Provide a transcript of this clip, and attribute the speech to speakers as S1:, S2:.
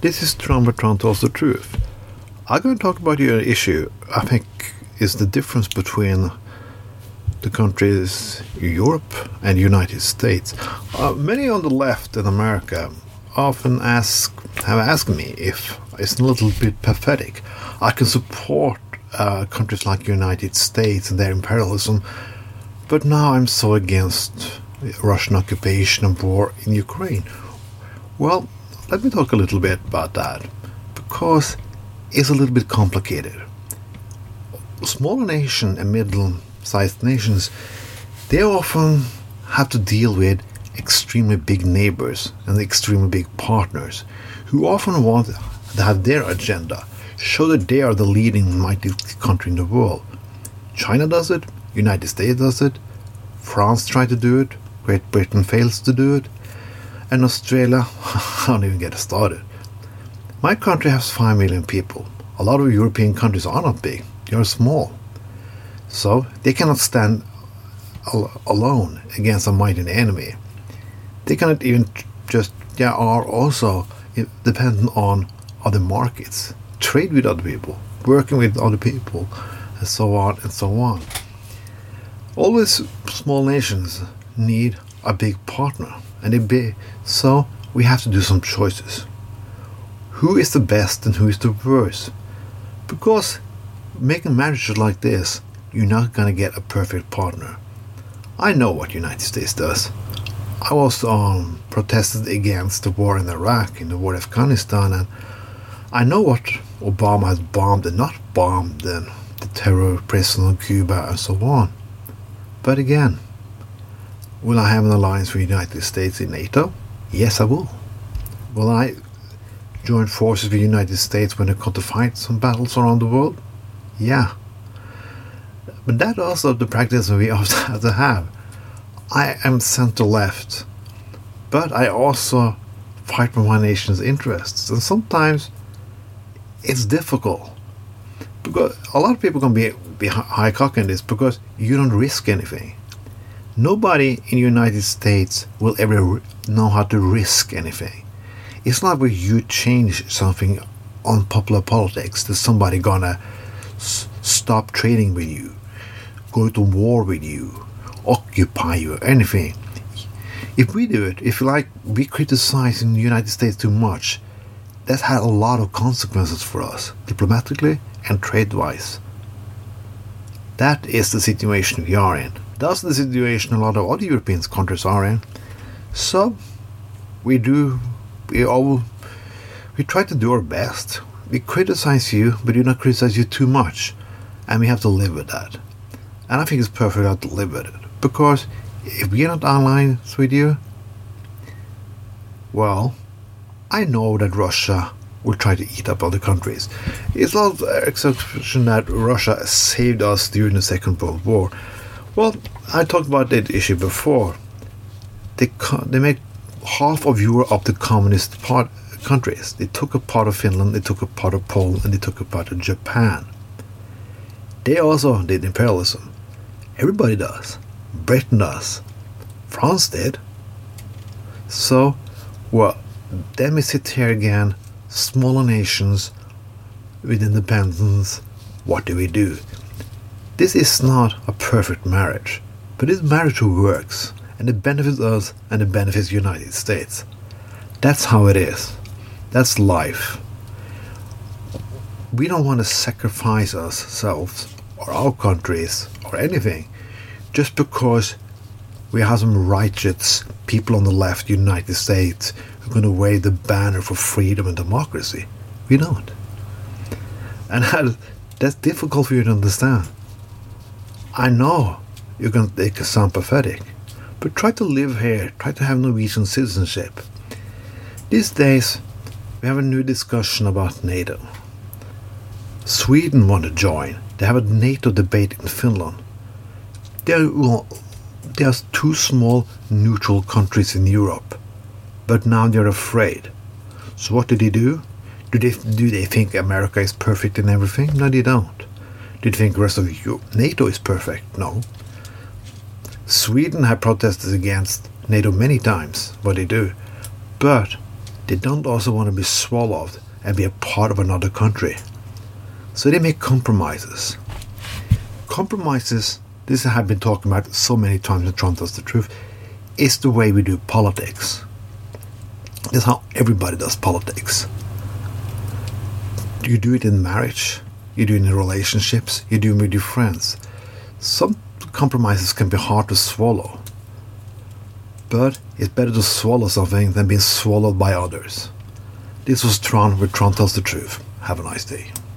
S1: This is Trumbertron tells the truth. I'm going to talk about your issue. I think is the difference between the countries Europe and United States. Uh, many on the left in America often ask have asked me if it's a little bit pathetic. I can support uh, countries like United States and their imperialism, but now I'm so against Russian occupation and war in Ukraine. Well, let me talk a little bit about that because it's a little bit complicated. Smaller nations and middle-sized nations, they often have to deal with extremely big neighbors and extremely big partners who often want to have their agenda, show that they are the leading mighty country in the world. China does it, United States does it, France tries to do it, Great Britain fails to do it, and Australia, I don't even get started. My country has 5 million people. A lot of European countries are not big, they are small. So they cannot stand al- alone against a mighty enemy. They cannot even just, they are also dependent on other markets, trade with other people, working with other people, and so on and so on. Always small nations need a big partner, and it be so we have to do some choices. Who is the best and who is the worst? Because making marriages like this, you're not gonna get a perfect partner. I know what United States does. I was um, protested against the war in Iraq, in the war in Afghanistan, and I know what Obama has bombed and not bombed, and the terror prison in Cuba and so on. But again, will I have an alliance with the United States in NATO? Yes, I will. Will I join forces with the United States when it comes to fight some battles around the world? Yeah. But that also the practice we have to have. I am center left, but I also fight for my nation's interests, and sometimes it's difficult because a lot of people can be be high cocking this because you don't risk anything. Nobody in the United States will ever know how to risk anything. It's not where you change something on popular politics that somebody gonna s- stop trading with you, go to war with you, occupy you, anything. If we do it, if like we criticize in the United States too much, that had a lot of consequences for us, diplomatically and trade wise. That is the situation we are in. That's the situation a lot of other European countries are in. So we do we all we try to do our best. We criticize you, but do not criticize you too much. And we have to live with that. And I think it's perfect how to live with it. Because if we're not allies with you, well, I know that Russia will try to eat up other countries. It's not an exception that Russia saved us during the Second World War. Well, I talked about that issue before. They co- they made half of Europe up the communist part countries. They took a part of Finland, they took a part of Poland, and they took a part of Japan. They also did imperialism. Everybody does. Britain does. France did. So, well, then we sit here again, smaller nations with independence. What do we do? This is not a perfect marriage, but this marriage who works, and it benefits us and it benefits the United States. That's how it is. That's life. We don't want to sacrifice ourselves or our countries or anything just because we have some righteous people on the left, United States, who are going to wave the banner for freedom and democracy. We don't. And that, that's difficult for you to understand. I know you're going to think it sound pathetic, but try to live here, try to have Norwegian citizenship. These days, we have a new discussion about NATO. Sweden want to join. They have a NATO debate in Finland. There, well, there's two small neutral countries in Europe, but now they're afraid. So what do they do? Do they do they think America is perfect in everything? No, they don't. Do they think the rest of Europe, NATO is perfect? No. Sweden have protested against NATO many times. What they do, but they don't also want to be swallowed and be a part of another country. So they make compromises. Compromises, this I have been talking about so many times in Trond Tells the Truth, is the way we do politics. This is how everybody does politics. You do it in marriage, you do in relationships, you do it with your friends. Some compromises can be hard to swallow. But it's better to swallow something than being swallowed by others. This was Trond with Trond Tells the Truth. Have a nice day.